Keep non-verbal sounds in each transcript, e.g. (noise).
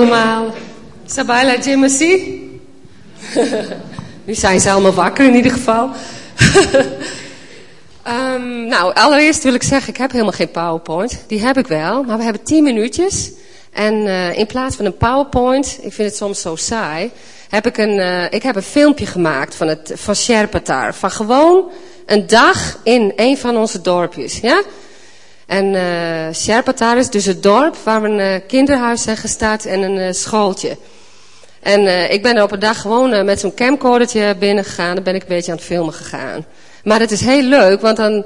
allemaal. Jimasi. (laughs) nu zijn ze allemaal wakker in ieder geval. um, (laughs) nou, allereerst wil ik zeggen, ik heb helemaal geen PowerPoint. Die heb ik wel, maar we hebben 10 minuutjes. En uh, in plaats van een PowerPoint, ik vind het soms zo saai, heb ik een, uh, ik heb een filmpje gemaakt van, het, van Sherpatar. Van gewoon een dag in een van onze dorpjes. Ja? En uh, Sherpatar is dus het dorp waar een uh, kinderhuis zijn gestart en een uh, schooltje. En ik ben er op een dag gewoon met zo'n camcordertje binnen gegaan. Dan ben ik een beetje aan het filmen gegaan. Maar het is heel leuk, want dan,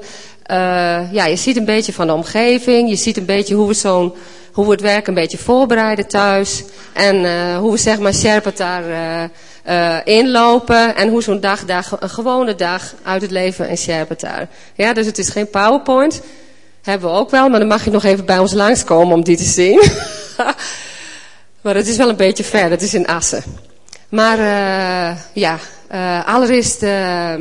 ja, je ziet een beetje van de omgeving. Je ziet een beetje hoe we zo'n, hoe we het werk een beetje voorbereiden thuis. En hoe we zeg maar Sherpat daar uh, inlopen. En hoe zo'n dag, dag, een gewone dag uit het leven in Sherpat daar. Ja, dus het is geen PowerPoint. Hebben we ook wel, maar dan mag je nog even bij ons langskomen om die te zien. (laughs) Maar het is wel een beetje ver, het is in Assen. Maar uh, ja, uh, allereerst, uh,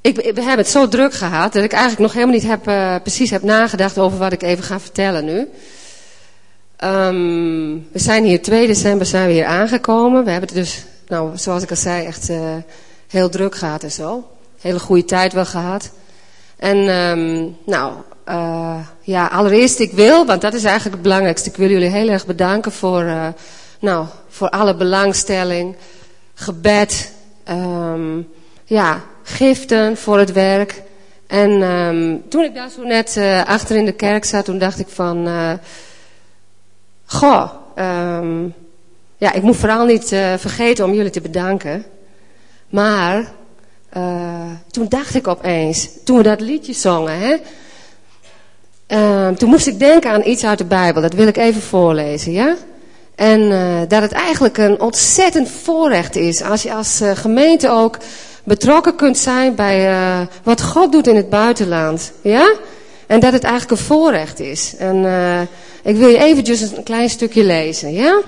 ik, we hebben het zo druk gehad dat ik eigenlijk nog helemaal niet heb, precies heb nagedacht over wat ik even ga vertellen nu. Um, we zijn hier 2 december zijn we hier aangekomen. We hebben het dus, nou, zoals ik al zei, echt heel druk gehad en zo. Hele goede tijd wel gehad. En um, nou, uh, ja, allereerst ik wil, want dat is eigenlijk het belangrijkste. Ik wil jullie heel erg bedanken voor, uh, nou, voor alle belangstelling, gebed, um, ja, giften voor het werk. En um, toen ik daar zo net uh, achter in de kerk zat, toen dacht ik van, goh, ja, ik moet vooral niet vergeten om jullie te bedanken. Maar toen dacht ik opeens, toen we dat liedje zongen, hè. Uh, toen moest ik denken aan iets uit de Bijbel. Dat wil ik even voorlezen, ja? En uh, dat het eigenlijk een ontzettend voorrecht is als je als uh, gemeente ook betrokken kunt zijn bij wat God doet in het buitenland, ja? En dat het eigenlijk een voorrecht is. En ik wil je eventjes een klein stukje lezen, ja?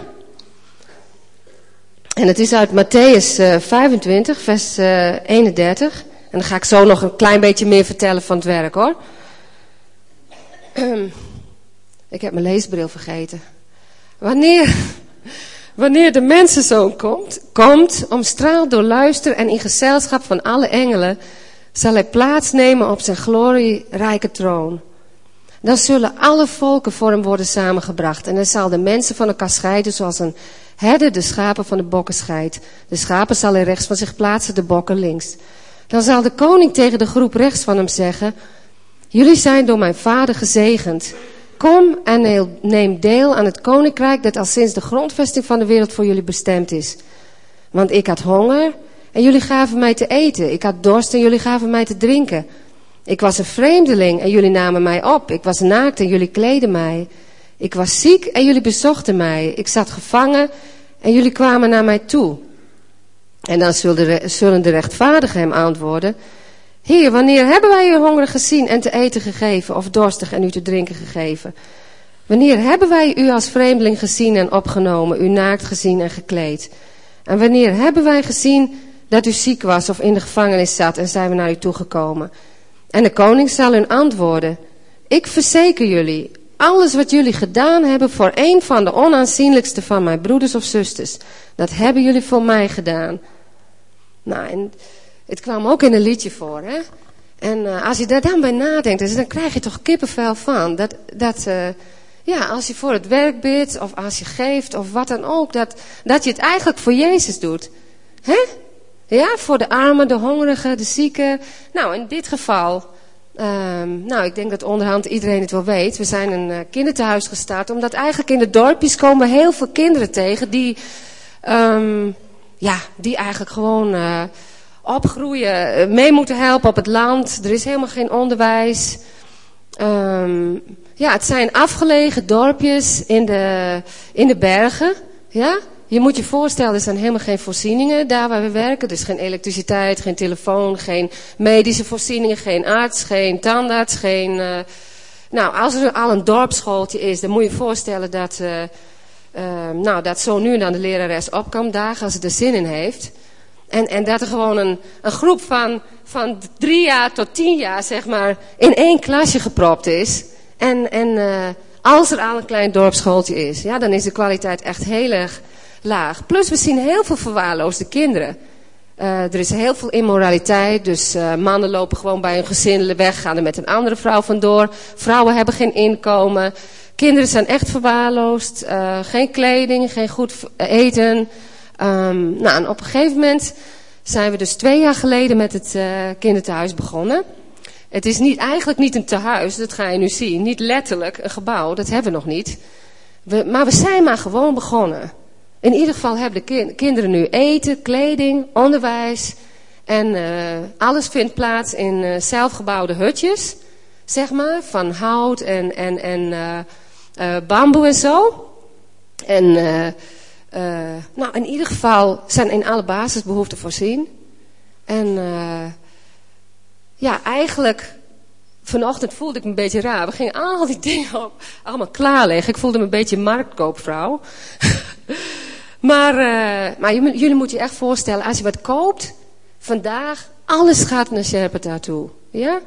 En het is uit Matthäus 25, vers 31. En dan ga ik zo nog een klein beetje meer vertellen van het werk, hoor. (clears throat) Ik heb mijn leesbril vergeten. Wanneer, (laughs) wanneer de mensenzoon komt, komt, omstraald door luister en in gezelschap van alle engelen, zal hij plaatsnemen op zijn glorierijke troon. Dan zullen alle volken voor hem worden samengebracht. En hij zal de mensen van elkaar scheiden zoals een herder de schapen van de bokken scheidt. De schapen zal hij rechts van zich plaatsen, de bokken links. Dan zal de koning tegen de groep rechts van hem zeggen, Jullie zijn door mijn vader gezegend. Kom en neem deel aan het koninkrijk dat al sinds de grondvesting van de wereld voor jullie bestemd is. Want ik had honger en jullie gaven mij te eten. Ik had dorst en jullie gaven mij te drinken. Ik was een vreemdeling en jullie namen mij op. Ik was naakt en jullie kleden mij. Ik was ziek en jullie bezochten mij. Ik zat gevangen en jullie kwamen naar mij toe. En dan zullen de rechtvaardigen hem antwoorden. Heer, wanneer hebben wij u hongerig gezien en te eten gegeven, of dorstig en u te drinken gegeven? Wanneer hebben wij u als vreemdeling gezien en opgenomen, u naakt gezien en gekleed? En wanneer hebben wij gezien dat u ziek was of in de gevangenis zat en zijn we naar u toegekomen? En de koning zal hun antwoorden, ik verzeker jullie, alles wat jullie gedaan hebben voor een van de onaanzienlijkste van mijn broeders of zusters, dat hebben jullie voor mij gedaan. Nou, en het kwam ook in een liedje voor, hè. En uh, als je daar dan bij nadenkt, dus dan krijg je toch kippenvel van. Dat, dat uh, ja, als je voor het werk bidt, of als je geeft, of wat dan ook, dat, dat je het eigenlijk voor Jezus doet. Hè? Ja, voor de armen, de hongerigen, de zieken. Nou, in dit geval, um, nou, ik denk dat onderhand iedereen het wel weet. We zijn een uh, kinderthuis gestart, omdat eigenlijk in de dorpjes komen heel veel kinderen tegen die, um, ja, die eigenlijk gewoon opgroeien, mee moeten helpen op het land. Er is helemaal geen onderwijs. Um, ja, het zijn afgelegen dorpjes in de, in de bergen. Ja? Je moet je voorstellen, er zijn helemaal geen voorzieningen daar waar we werken. Er is geen elektriciteit, geen telefoon, geen medische voorzieningen, geen arts, geen tandarts, geen... Uh, nou, als er al een dorpsschooltje is, dan moet je je voorstellen dat, uh, uh, nou, dat zo nu dan de lerares op kan dagen als ze er zin in heeft. En, en dat er gewoon een, een groep van, van drie jaar tot tien jaar, zeg maar, in één klasje gepropt is. En, en Als er al een klein dorpsschooltje is, ja, dan is de kwaliteit echt heel erg laag. Plus we zien heel veel verwaarloosde kinderen. Uh, er is heel veel immoraliteit, dus uh, mannen lopen gewoon bij hun gezin weg, gaan er met een andere vrouw vandoor. Vrouwen hebben geen inkomen. Kinderen zijn echt verwaarloosd. Uh, geen kleding, geen goed eten. Um, nou, en op een gegeven moment zijn we dus twee jaar geleden met het kinderthuis begonnen. Het is niet, eigenlijk niet een tehuis, dat ga je nu zien. Niet letterlijk een gebouw, dat hebben we nog niet. We, maar we zijn maar gewoon begonnen. In ieder geval hebben de kinderen nu eten, kleding, onderwijs. En uh, alles vindt plaats in uh, zelfgebouwde hutjes, zeg maar, van hout en, en, en uh, bamboe en zo. En nou, in ieder geval zijn in alle basisbehoeften voorzien. En ja, eigenlijk vanochtend voelde ik me een beetje raar. We gingen al die dingen op, allemaal klaarleggen. Ik voelde me een beetje marktkoopvrouw. (laughs) Maar, uh, maar jullie moeten je echt voorstellen, als je wat koopt, vandaag, alles gaat naar Sherpata toe. Ja?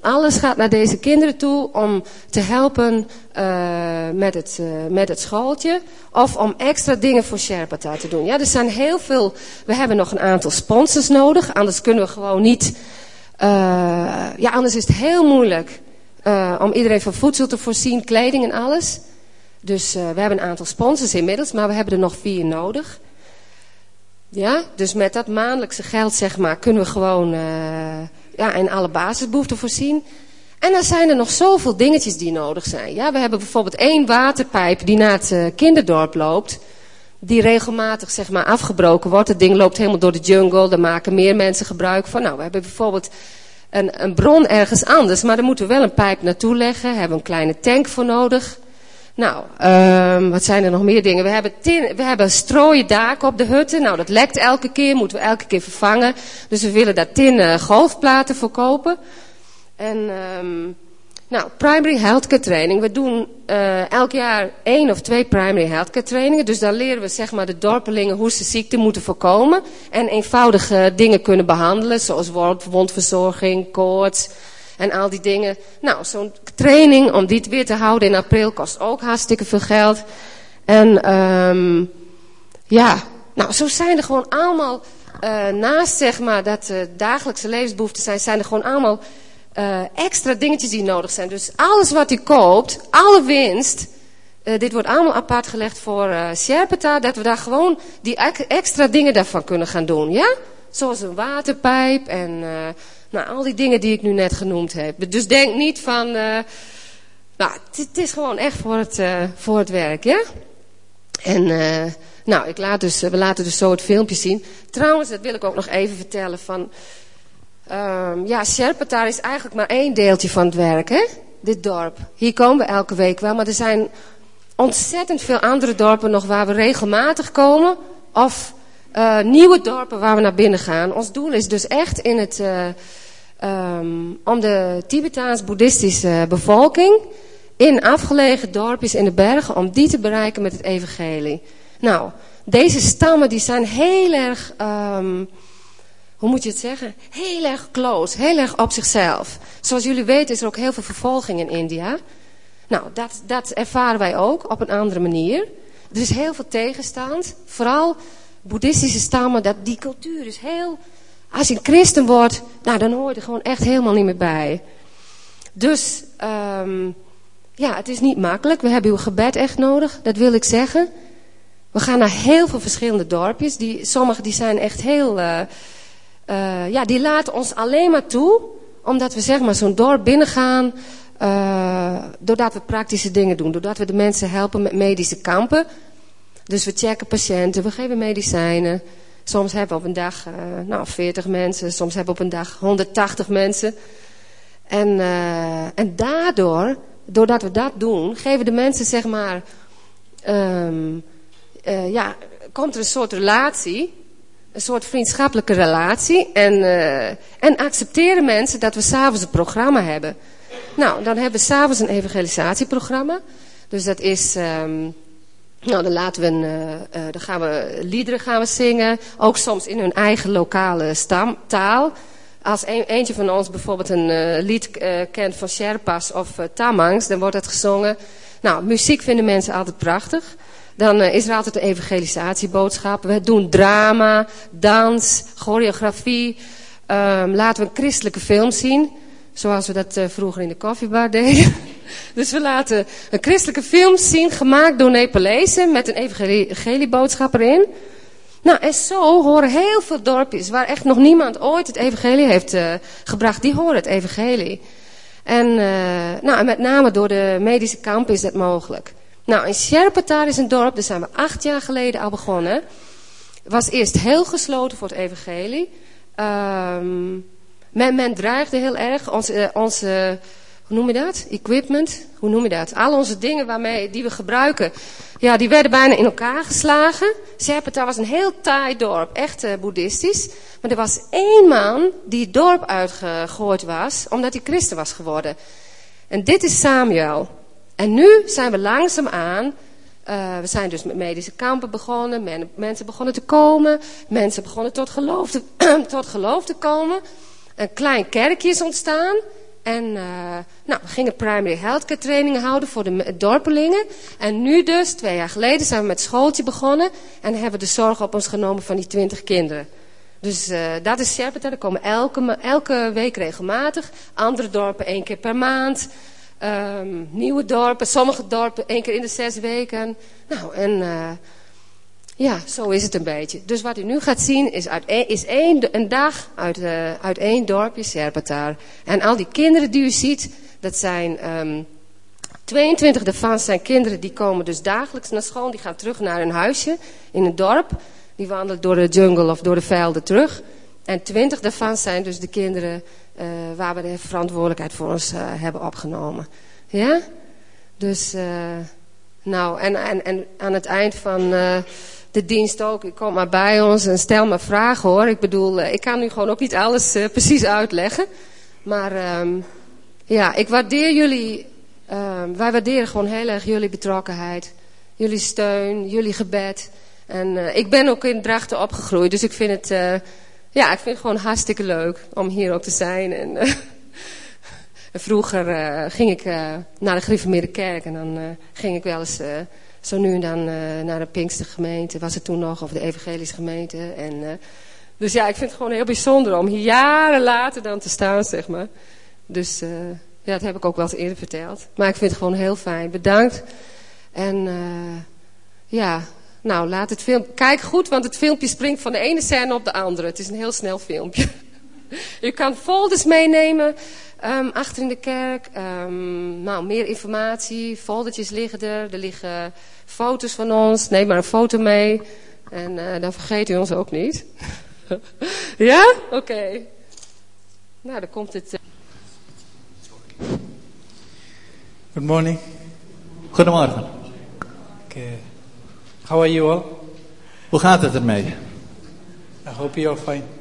Alles gaat naar deze kinderen toe om te helpen uh, met, het, uh, met het schooltje. Of om extra dingen voor Sherpata te doen. Ja, er zijn heel veel. We hebben nog een aantal sponsors nodig. Anders kunnen we gewoon niet. ja, anders is het heel moeilijk om iedereen van voedsel te voorzien, kleding en alles. Dus uh, we hebben een aantal sponsors inmiddels, maar we hebben er nog vier nodig. Ja, dus met dat maandelijkse geld, zeg maar, kunnen we gewoon uh, ja, in alle basisbehoeften voorzien. En dan zijn er nog zoveel dingetjes die nodig zijn. Ja, we hebben bijvoorbeeld één waterpijp die naar het uh, kinderdorp loopt. Die regelmatig zeg maar afgebroken wordt. Het ding loopt helemaal door de jungle. Daar maken meer mensen gebruik van. Nou, we hebben bijvoorbeeld een, een bron ergens anders. Maar daar moeten we wel een pijp naartoe leggen. Hebben een kleine tank voor nodig. Nou, um, wat zijn er nog meer dingen? We hebben, tin, we hebben strooien daken op de hutten. Nou, dat lekt elke keer, moeten we elke keer vervangen. Dus we willen daar tinnen golfplaten voor kopen. En, um, nou, primary healthcare training. We doen uh, elk jaar één of twee primary healthcare trainingen. Dus daar leren we zeg maar de dorpelingen hoe ze ziekte moeten voorkomen. En eenvoudige dingen kunnen behandelen, zoals wondverzorging, koorts en al die dingen. Nou, zo'n training om dit weer te houden in april kost ook hartstikke veel geld. En um, ja, nou, zo zijn er gewoon allemaal, uh, naast zeg maar dat uh, dagelijkse levensbehoeften zijn, zijn er gewoon allemaal uh, extra dingetjes die nodig zijn. Dus alles wat u koopt, alle winst, dit wordt allemaal apart gelegd voor uh, dat we daar gewoon die extra dingen daarvan kunnen gaan doen, ja? Zoals een waterpijp en nou, al die dingen die ik nu net genoemd heb. Dus denk niet van, uh, nou, het is gewoon echt voor het, uh, voor het werk, ja? En, uh, nou, ik laat dus, we laten dus zo het filmpje zien. Trouwens, dat wil ik ook nog even vertellen van, um, ja, Sherpatar is eigenlijk maar één deeltje van het werk, hè? Dit dorp. Hier komen we elke week wel, maar er zijn ontzettend veel andere dorpen nog waar we regelmatig komen. Of nieuwe dorpen waar we naar binnen gaan. Ons doel is dus echt in het, um, om de Tibetaans-boeddhistische bevolking in afgelegen dorpjes in de bergen, om die te bereiken met het evangelie. Nou, deze stammen die zijn heel erg, um, hoe moet je het zeggen? Heel erg close, heel erg op zichzelf. Zoals jullie weten is er ook heel veel vervolging in India. Nou, dat, dat ervaren wij ook op een andere manier. Er is heel veel tegenstand, vooral boeddhistische stammen, dat die cultuur is heel... Als je een christen wordt, nou, dan hoor je er gewoon echt helemaal niet meer bij. Dus, um, ja, het is niet makkelijk. We hebben uw gebed echt nodig, dat wil ik zeggen. We gaan naar heel veel verschillende dorpjes. Die, sommige die zijn echt heel... Uh, uh, ja, die laten ons alleen maar toe, omdat we zeg maar zo'n dorp binnengaan... Uh, doordat we praktische dingen doen. Doordat we de mensen helpen met medische kampen. Dus we checken patiënten, we geven medicijnen. Soms hebben we op een dag uh, nou, 40 mensen, soms hebben we op een dag 180 mensen. En, uh, en daardoor, doordat we dat doen, geven de mensen zeg maar, um, uh, ja, komt er een soort relatie, een soort vriendschappelijke relatie. En, en accepteren mensen dat we s'avonds een programma hebben. Nou, dan hebben we s'avonds een evangelisatieprogramma. Dus dat is... Um, nou, dan laten we een, uh, uh, dan gaan we liederen gaan we zingen. Ook soms in hun eigen lokale stamtaal. Als een, eentje van ons bijvoorbeeld een uh, lied kent van Sherpas of Tamangs, dan wordt het gezongen. Nou, muziek vinden mensen altijd prachtig. Dan is er altijd een evangelisatieboodschap. We doen drama, dans, choreografie. Um, laten we een christelijke film zien. Zoals we dat uh, vroeger in de koffiebar deden. (laughs) dus we laten een christelijke film zien, gemaakt door Nepalezen, met een evangelieboodschap erin. Nou, en zo horen heel veel dorpjes, waar echt nog niemand ooit het evangelie heeft uh, gebracht, die horen het evangelie. En, uh, nou, en met name door de medische kamp is dat mogelijk. Nou, in Sherpatar is een dorp, daar zijn we acht jaar geleden al begonnen. Was eerst heel gesloten voor het evangelie. Um, men, men dreigde heel erg. Onze, onze, hoe noem je dat? Equipment. Hoe noem je dat? Al onze dingen waarmee, die we gebruiken. Ja, die werden bijna in elkaar geslagen. Sherpatar was een heel taai dorp. Echt uh, boeddhistisch. Maar er was één man die het dorp uitgegooid was. Omdat hij christen was geworden. En dit is Samuel. En nu zijn we langzaamaan, uh, we zijn dus met medische kampen begonnen, men, mensen begonnen te komen, mensen begonnen tot geloof (clears throat) tot geloof te komen. Een klein kerkje is ontstaan. En uh, nou, we gingen primary healthcare trainingen houden voor de dorpelingen. En nu dus, twee jaar geleden, zijn we met schooltje begonnen. En hebben we de zorg op ons genomen van die twintig kinderen. Dus uh, dat is Sherpeta. Er komen elke, elke week regelmatig. Andere dorpen één keer per maand. Um, nieuwe dorpen, sommige dorpen één keer in de zes weken. Nou, en uh, ja, zo is het een beetje. Dus wat u nu gaat zien is, uit een, is een dag uit, uh, uit één dorpje, Serpentaar. En al die kinderen die u ziet, dat zijn um, 22 daarvan zijn kinderen die komen dus dagelijks naar school. Die gaan terug naar hun huisje in een dorp. Die wandelen door de jungle of door de velden terug. En 20 daarvan zijn dus de kinderen uh, waar we de verantwoordelijkheid voor ons uh, hebben opgenomen. Ja? Dus, nou, en, en, en aan het eind van de dienst ook, kom maar bij ons en stel maar vragen hoor. Ik bedoel, ik kan nu gewoon ook niet alles precies uitleggen. Maar um, ja, ik waardeer jullie, um, wij waarderen gewoon heel erg jullie betrokkenheid. Jullie steun, jullie gebed. En ik ben ook in Drachten opgegroeid, dus ik vind het ja, ik vind het gewoon hartstikke leuk om hier ook te zijn. En, (laughs) vroeger ging ik naar de gereformeerde en dan ging ik wel eens zo nu en dan naar de Pinkster gemeente, was het toen nog, of de evangelische gemeente. En, dus ja, ik vind het gewoon heel bijzonder om hier jaren later dan te staan, zeg maar. Dus ja, dat heb ik ook wel eens eerder verteld. Maar ik vind het gewoon heel fijn. Bedankt. En ja, nou, laat het film. Kijk goed, want het filmpje springt van de ene scène op de andere. Het is een heel snel filmpje. (laughs) U kan folders meenemen um, achter in de kerk. Um, nou, meer informatie. Foldertjes liggen er. Er liggen foto's van ons. Neem maar een foto mee. En uh, dan vergeet u ons ook niet. (laughs) ja? Oké. Okay. Nou, dan komt het. Uh... Good morning. Goedemorgen. Okay. How are you all? Hoe gaat het ermee? I hope you're fine.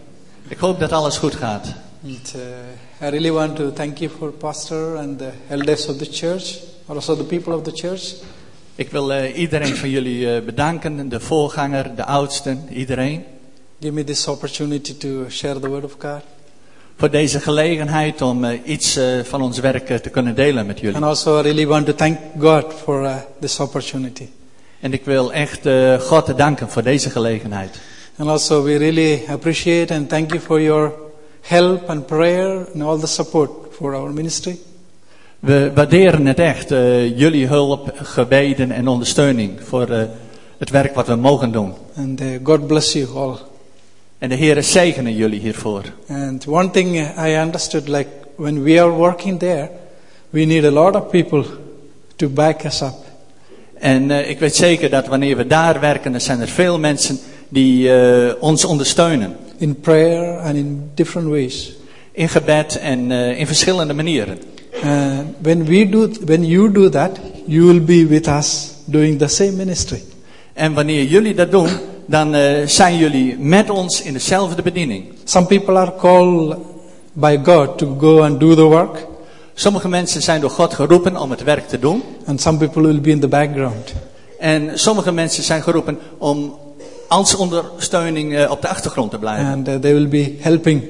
Ik hoop dat alles goed gaat. And, uh, I really want to thank you for pastor and the elders of the church, also the people of the church. Ik wil uh, iedereen van jullie uh, bedanken, de voorganger, de oudsten, iedereen. Give me this opportunity to share the word of God. Voor deze gelegenheid om uh, iets van ons werk te kunnen delen met jullie. And also I really want to thank God for uh, this opportunity. En ik wil echt God danken voor deze gelegenheid. And also we really appreciate and thank you for your help and prayer and all the support for our ministry. We waarderen het echt, uh, jullie hulp, gebeden en ondersteuning voor uh, het werk wat we mogen doen. And uh, God bless you all. En de Heer zegene jullie hiervoor. And one thing I understood, like when we are working there, we need a lot of people to back us up. En ik weet zeker dat wanneer we daar werken, dan zijn er veel mensen die uh, ons ondersteunen. In prayer and in different ways. In gebed en uh, in verschillende manieren. Uh, when we do, when you do that, you will be with us doing the same ministry. En wanneer jullie dat doen, dan zijn jullie met ons in dezelfde bediening. Some people are called by God to go and do the work. Sommige mensen zijn door God geroepen om het werk te doen. And some people will be in the background. En sommige mensen zijn geroepen om als ondersteuning uh, op de achtergrond te blijven. And uh, they will be helping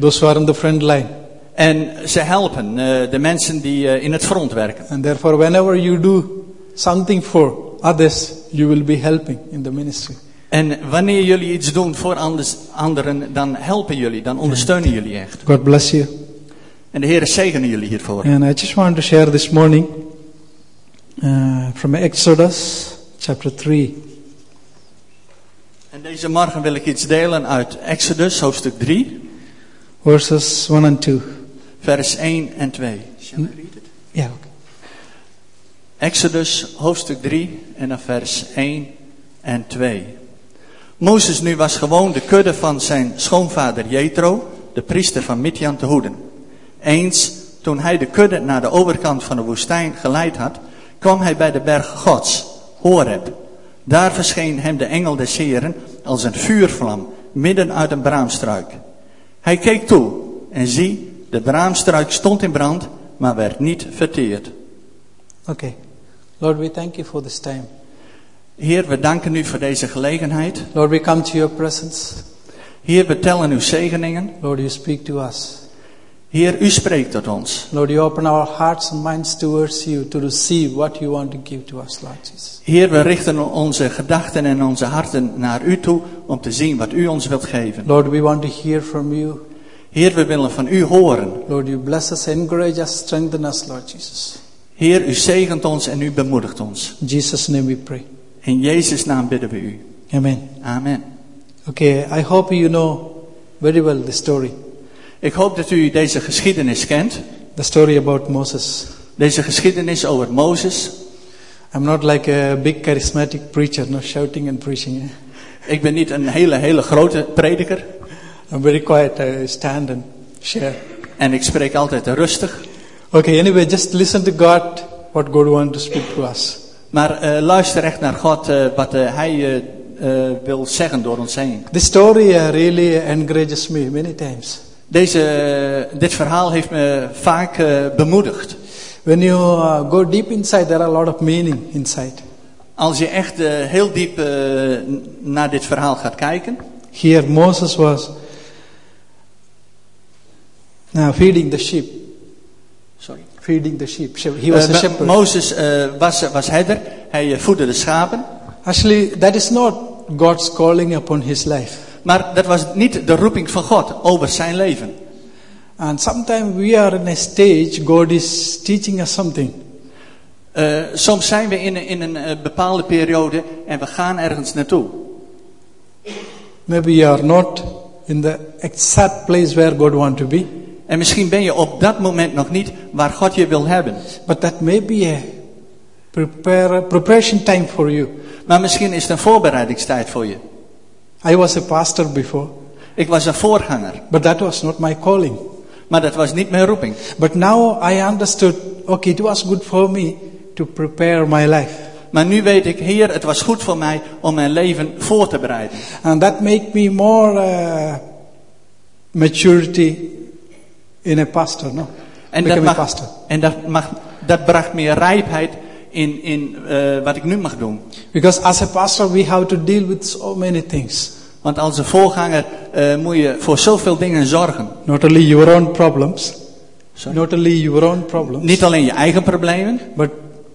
those who are in the front line. En ze helpen uh, de mensen die uh, in het front werken. And therefore whenever you do something for others, you will be helping in the ministry. En wanneer jullie iets doen voor anders, anderen, dan helpen jullie, dan ondersteunen jullie echt. God bless you. En de Heer zegene jullie hiervoor. And I just want to share this morning uh, from Exodus chapter 3. En deze morgen wil ik iets delen uit Exodus, hoofdstuk 3, verses 1 and 2. vers 1 en 2. Shall I read it? Yeah, okay. Exodus, hoofdstuk 3 en dan vers 1 en 2. Mozes nu was gewoon de kudde van zijn schoonvader Jethro, de priester van Midjan, te hoeden. Eens, toen hij de kudde naar de overkant van de woestijn geleid had, kwam hij bij de berg Gods, Horeb. Daar verscheen hem de engel des Heren als een vuurvlam midden uit een braamstruik. Hij keek toe en zie, de braamstruik stond in brand, maar werd niet verteerd. Okay. Lord, we thank you for this time. Heer, we danken u voor deze gelegenheid. Lord, we come to your presence. Heer, we tellen uw zegeningen. Lord, you speak to us. Heer, u spreekt tot ons. Lord, you open our hearts and minds towards you to receive what you want to give to us, Lord Jesus. Heer, we richten onze gedachten en onze harten naar u toe om te zien wat u ons wilt geven. Lord, we want to hear from you. Heer, we willen van u horen. Lord, you bless us, encourage us, strengthen us, Lord Jesus. Heer, u zegent ons en u bemoedigt ons. In Jesus' name we pray. In Jezus' naam bidden we u. Amen. Amen. Okay, I hope you know very well the story. Ik hoop dat u deze geschiedenis kent. The story about Moses. Deze geschiedenis over Mozes. I'm not like a big charismatic preacher, no shouting and preaching. eh? Ik ben niet een hele, hele grote prediker. I'm very quiet. I stand and share. En ik spreek altijd rustig. Okay, anyway, just listen to God, what God wants to speak to us. Maar eh, luister echt naar God, eh, wat eh, Hij wil zeggen door ons heen. This story uh, really encourages me many times. Deze, dit verhaal heeft me vaak eh, bemoedigd. When you uh, go deep inside, there are a lot of meaning inside. Als je echt eh, heel diep eh, naar dit verhaal gaat kijken. Here, Moses was now feeding the sheep. Sorry. Feeding the sheep. She- He was a shepherd. Mozes eh, was, was herder. Hij voedde de schapen. Actually, that is not God's calling upon his life. Maar dat was niet de roeping van God over zijn leven. And sometimes we are in a stage, God is teaching us something. Eh, soms zijn we in, een- in een eh, bepaalde periode en we gaan ergens naartoe. Maybe you are not in the exact place where God wants to be, En misschien ben je op dat moment nog niet waar God je wil hebben. but that may be a prepare, preparation time for you. Maar misschien is het een voorbereidingstijd voor je. I was a pastor before, Ik was een voorganger, but that was not my calling. maar dat was niet mijn roeping. But now I understood, okay, it was good for me to prepare my life. Maar nu weet ik, Heer, het was goed voor mij om mijn leven voor te bereiden. And that made me more uh, maturity in a pastor, no? En dat, mag, pastor. en dat, mag, dat bracht meer rijpheid in, in eh, wat ik nu mag doen. Because as a pastor, we have to deal with so many things. Want als een voorganger eh, moet je voor zoveel dingen zorgen. Not only your own problems, Sorry. not only your own problems, Niet alleen je eigen problemen, but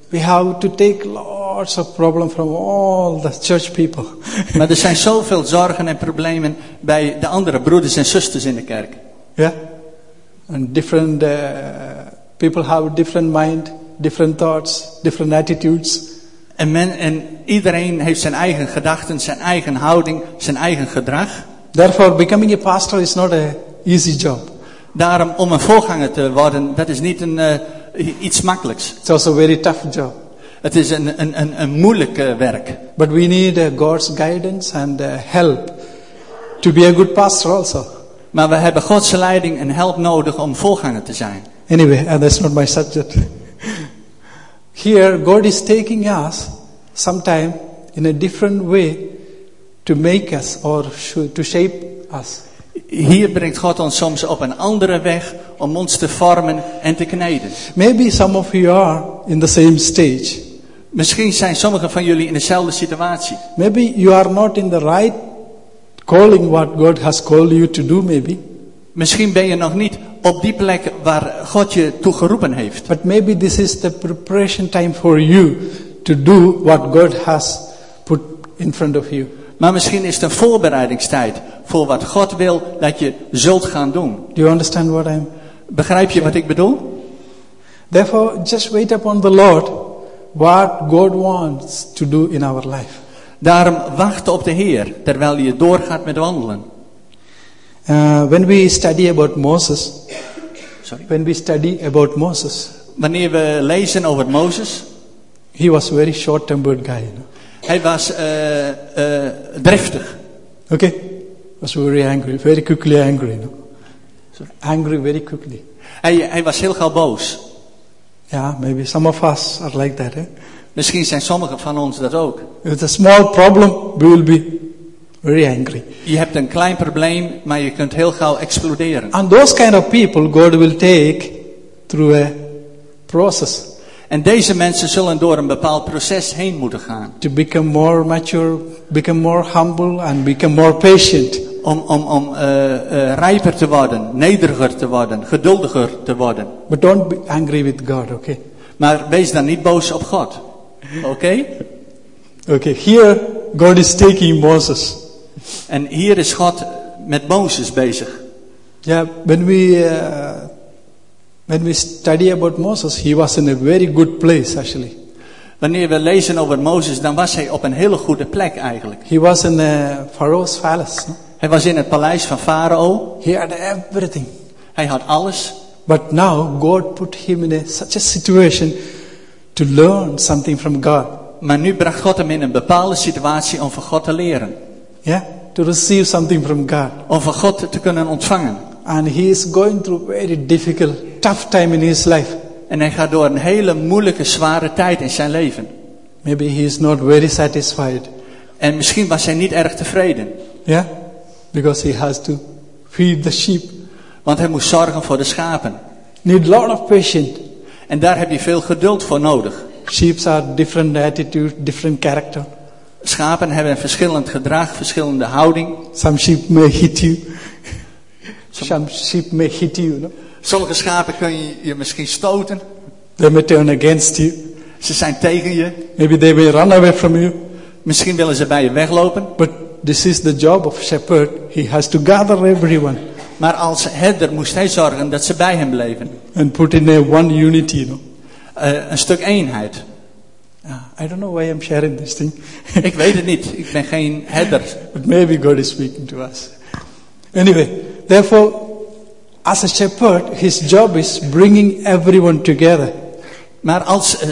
we have to take lots of problems from all the church people. (laughs) maar er zijn zoveel zorgen en problemen bij de andere broeders en zusters in de kerk. yeah? And different uh, people have different mind, different thoughts, different attitudes. En, men, en iedereen heeft zijn eigen gedachten, zijn eigen houding, zijn eigen gedrag. Therefore, becoming a pastor is not a easy job. Daarom, om een voorganger te worden, dat is niet een, eh, iets makkelijks. It's also a very tough job. Het is een, een, een, een moeilijk eh, werk. But we need uh, God's guidance and uh, help to be a good pastor also. Maar we hebben Gods leiding en help nodig om voorganger te zijn. Anyway, and that's not my subject. Here, God is taking us sometime in a different way to make us or to shape us. Hier brengt God ons soms op een andere weg om ons te vormen en te kneden. Maybe some of you are in the same stage. Misschien zijn sommigen van jullie in dezelfde situatie. Maybe you are not in the right calling what God has called you to do, maybe. Misschien ben je nog niet op die plek waar God je toe geroepen heeft. But maybe this is the preparation time for you to do what God has put in front of you. Maar misschien is het een voorbereidingstijd voor wat God wil dat je zult gaan doen. Do you understand what I'm? Begrijp je wat ik bedoel? Therefore, just wait upon the Lord what God wants to do in our life. Daarom wacht op de Heer terwijl je doorgaat met wandelen. Uh, when we study about Moses, Sorry. when we study about Moses, Wanneer we lezen over Mozes, he was a very short-tempered guy. You know? hij was eh, eh, driftig. Okay, was very angry, very quickly angry. You know? Angry very quickly. Hij, hij was heel gauw boos. Yeah, maybe some of us are like that. Eh? Misschien zijn sommigen van ons dat ook. It's a small problem, we will be very angry. Je hebt een klein probleem, maar je kunt heel gauw exploderen. And those kind of people, God will take through a process En deze mensen zullen door een bepaald proces heen moeten gaan. to become more mature, become more humble, and become more patient. Om, om, om eh, eh, rijper te worden, nederiger te worden, geduldiger te worden. But don't be angry with God, okay? Maar wees dan niet boos op God. (laughs) Oké? Okay, here God is taking Moses. En hier is God met Mozes bezig. Yeah, when we uh, when we study about Moses, he was in a very good place actually. Wanneer we lezen over Mozes, dan was hij op een hele goede plek eigenlijk. He was in uh, Pharaoh's palace. no? Hij was in het paleis van Farao. He had everything. Hij had alles. But now God put him in a, such a situation to learn something from God. Maar nu bracht God hem in een bepaalde situatie om van God te leren. Yeah, to receive something from God. Om van God te kunnen ontvangen. And he is going through very difficult, tough time in his life. En hij gaat door een hele moeilijke, zware tijd in zijn leven. Maybe he is not very satisfied. En misschien was hij niet erg tevreden. Yeah, because he has to feed the sheep. Want hij moest zorgen voor de schapen. Need lot of patience. En daar heb je veel geduld voor nodig. Sheep are different attitude, different character. Schapen hebben een verschillend gedrag, verschillende houding. Some sheep may hit you. Some sheep may hit you. know. Sommige schapen kun je je misschien stoten. They may turn against you. Ze zijn tegen je. Maybe they may run away from you. Misschien willen ze bij je weglopen. But this is the job of shepherd. He has to gather everyone Maar als herder moest hij zorgen dat ze bij hem bleven. and put in a one unity. You know. Eh, een stuk eenheid. I don't know why I'm sharing this thing, Ik weet het niet. Ik ben geen herder. but maybe God is speaking to us. Anyway, therefore, as a shepherd, his job is bringing everyone together. Maar als eh,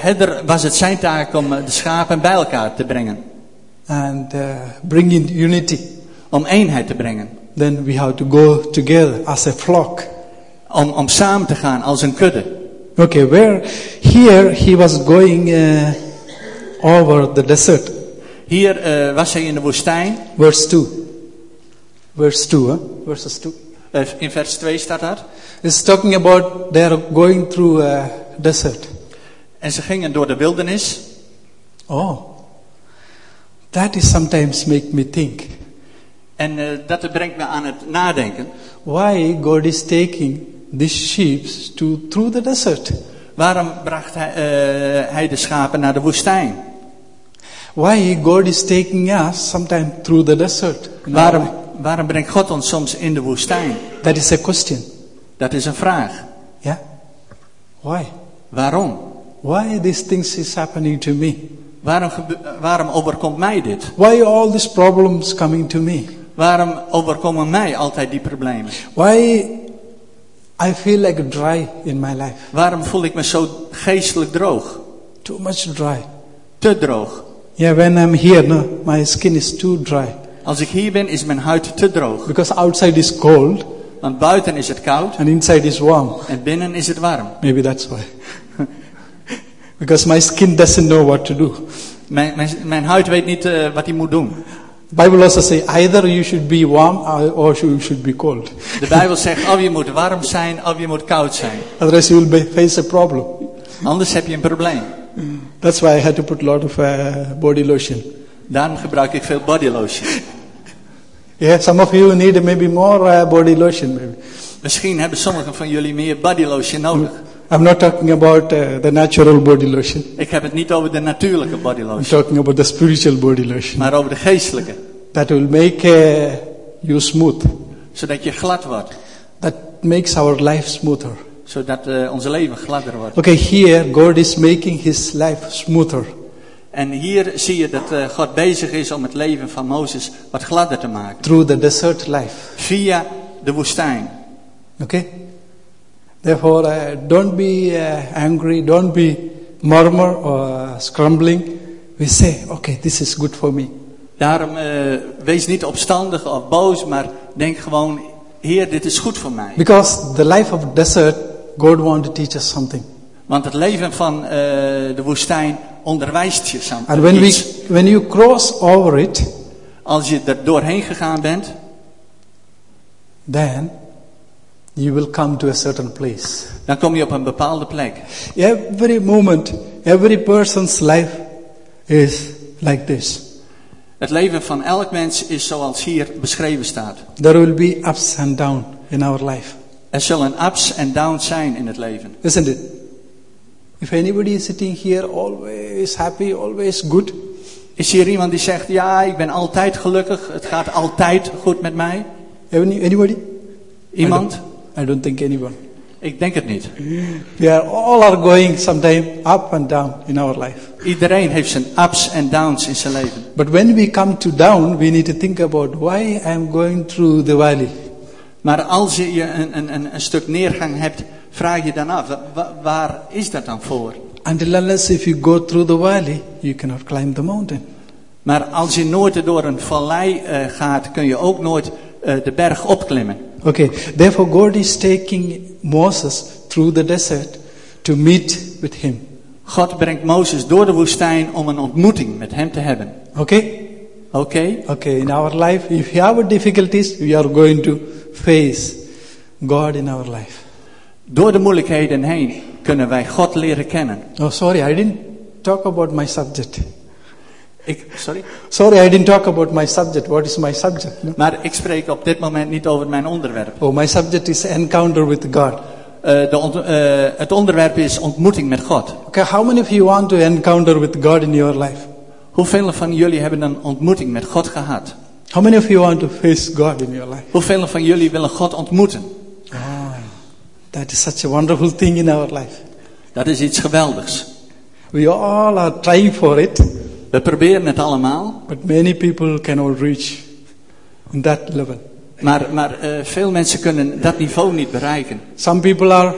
herder was het zijn taak om eh, de schapen bij elkaar te brengen. and uh, bring in unity. Om eenheid te brengen. Then we have to go together as a flock. Om, om samen te gaan als een kudde. Okay, where here he was going uh, over the desert. Hier eh, was hij in de woestijn. Verse 2. Verse 2, huh? Verses 2. Eh, in vers 2 staat dat. It's talking about they are going through a desert. En ze gingen door de wildernis. Oh, that is sometimes make me think. En eh, dat brengt me aan het nadenken. Why God is taking these sheep to through the desert? Waarom bracht hij, eh, hij de schapen naar de woestijn? Why God is taking us sometimes through the desert? Waarom, waarom brengt God ons soms in de woestijn? That is a question. Dat is een vraag. Yeah. Why? Waarom? Why these things is happening to me? Waarom, waarom overkomt mij dit? Why all these problems coming to me? Waarom overkomen mij altijd die problemen? Why I feel like dry in my life? Waarom voel ik me zo geestelijk droog? Too much dry. Te droog. Yeah, when I'm here, no, my skin is too dry Als ik hier ben, is mijn huid te droog. because outside is cold Want buiten is het koud and inside is warm. en binnen is het warm. Maybe that's why. (laughs) because my skin doesn't know what to do. Mijn, mijn, mijn huid weet niet eh, wat hij moet doen. Bible also say either you should be warm or- or you should be cold. De Bijbel zegt of je moet warm zijn of je moet koud zijn. Otherwise you will be, face a problem. Anders heb je een probleem. That's why I had to put a lot of uh, body lotion. Daarom gebruik ik veel body lotion. Yeah, some of you need maybe more uh, body lotion maybe. Misschien hebben sommigen van jullie meer body lotion nodig. I'm not talking about uh, the natural body lotion. Ik heb het niet over de natuurlijke body I'm lotion, talking about the spiritual body lotion. maar over de geestelijke. That will make uh, you smooth. Zodat je glad wordt. That makes our life smoother. Zodat eh, onze leven gladder wordt. Okay, here God is making his life smoother. En hier zie je dat eh, God bezig is om het leven van Mozes wat gladder te maken. through the desert life. Via de woestijn. Okay? Therefore, uh, don't be uh, angry, don't be murmur or scrambling. We say, okay, this is good for me. Daarom eh, wees niet opstandig of boos, maar denk gewoon, Heer, dit is goed voor mij. Because the life of desert, God wants to teach us something. Want het leven van eh, de woestijn onderwijst je samen. And when, we, when you cross over it, Als je er doorheen gegaan bent, then you will come to a certain place. dan kom je op een bepaalde plek. Every moment, every person's life is like this. Het leven van elk mens is zoals hier beschreven staat. There will be ups and downs in our life, Er zullen ups en downs zijn in het leven. isn't it? If anybody is sitting here always happy, always good, Is hier iemand die zegt, ja, ik ben altijd gelukkig, het gaat altijd goed met mij? Any, anybody? Iemand? I don't think anyone. Ik denk het niet. We are all are going sometime up and down in our life. Iedereen heeft zijn ups en downs in zijn leven. But when we come to down, we need to think about why I am going through the valley. Maar als je een, een, een, een stuk neergang hebt, vraag je dan af, wa- wa- waar is dat dan voor? Until unless if you go through the valley, you cannot climb the mountain. Maar als je nooit door een vallei eh, gaat, kun je ook nooit eh, de berg opklimmen. Okay, therefore God is taking Moses through the desert to meet with him. God brengt Mozes door de woestijn om een ontmoeting met hem te hebben. Okay? Oké? Okay, in our life, if we have difficulties, we are going to face God in our life. Door de moeilijkheden heen kunnen wij God leren kennen. Oh, sorry, I didn't talk about my subject. Ik, sorry? Sorry, I didn't talk about my subject. What is my subject? No? Maar ik spreek op dit moment niet over mijn onderwerp. Oh, my subject is encounter with God. Eh, de ont- eh, het onderwerp is ontmoeting met God. Okay, how many of you want to encounter with God in your life? Hoeveel van jullie hebben een ontmoeting met God gehad? How many of you want to face God in your life? Hoeveel van jullie willen God ontmoeten? Ah, that is such a wonderful thing in our life. Dat is iets geweldigs. We all are trying for it, We proberen het allemaal, but many people cannot reach in that level. maar, maar eh, veel mensen kunnen dat niveau niet bereiken. Some people are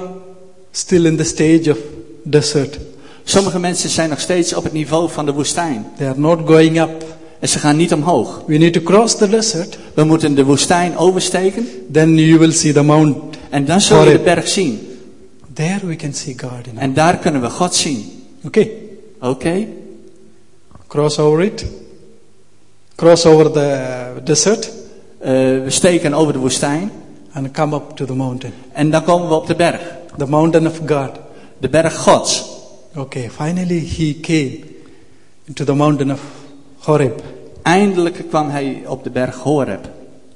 still in the stage of desert. Sommige mensen zijn nog steeds op het niveau van de woestijn. They are not going up. En ze gaan niet omhoog. We need to cross the desert, We moeten de woestijn oversteken then you will see the mount. en dan zul je de berg zien. There we can see God En daar kunnen we God zien. Okay, Oké? Cross over it. Cross over the desert Eh, we steken over de woestijn and come up to the mountain. en dan komen we op de berg. The mountain of God. De berg Gods. Okay, finally he came into the mountain of Horeb. Eindelijk kwam hij op de berg Horeb.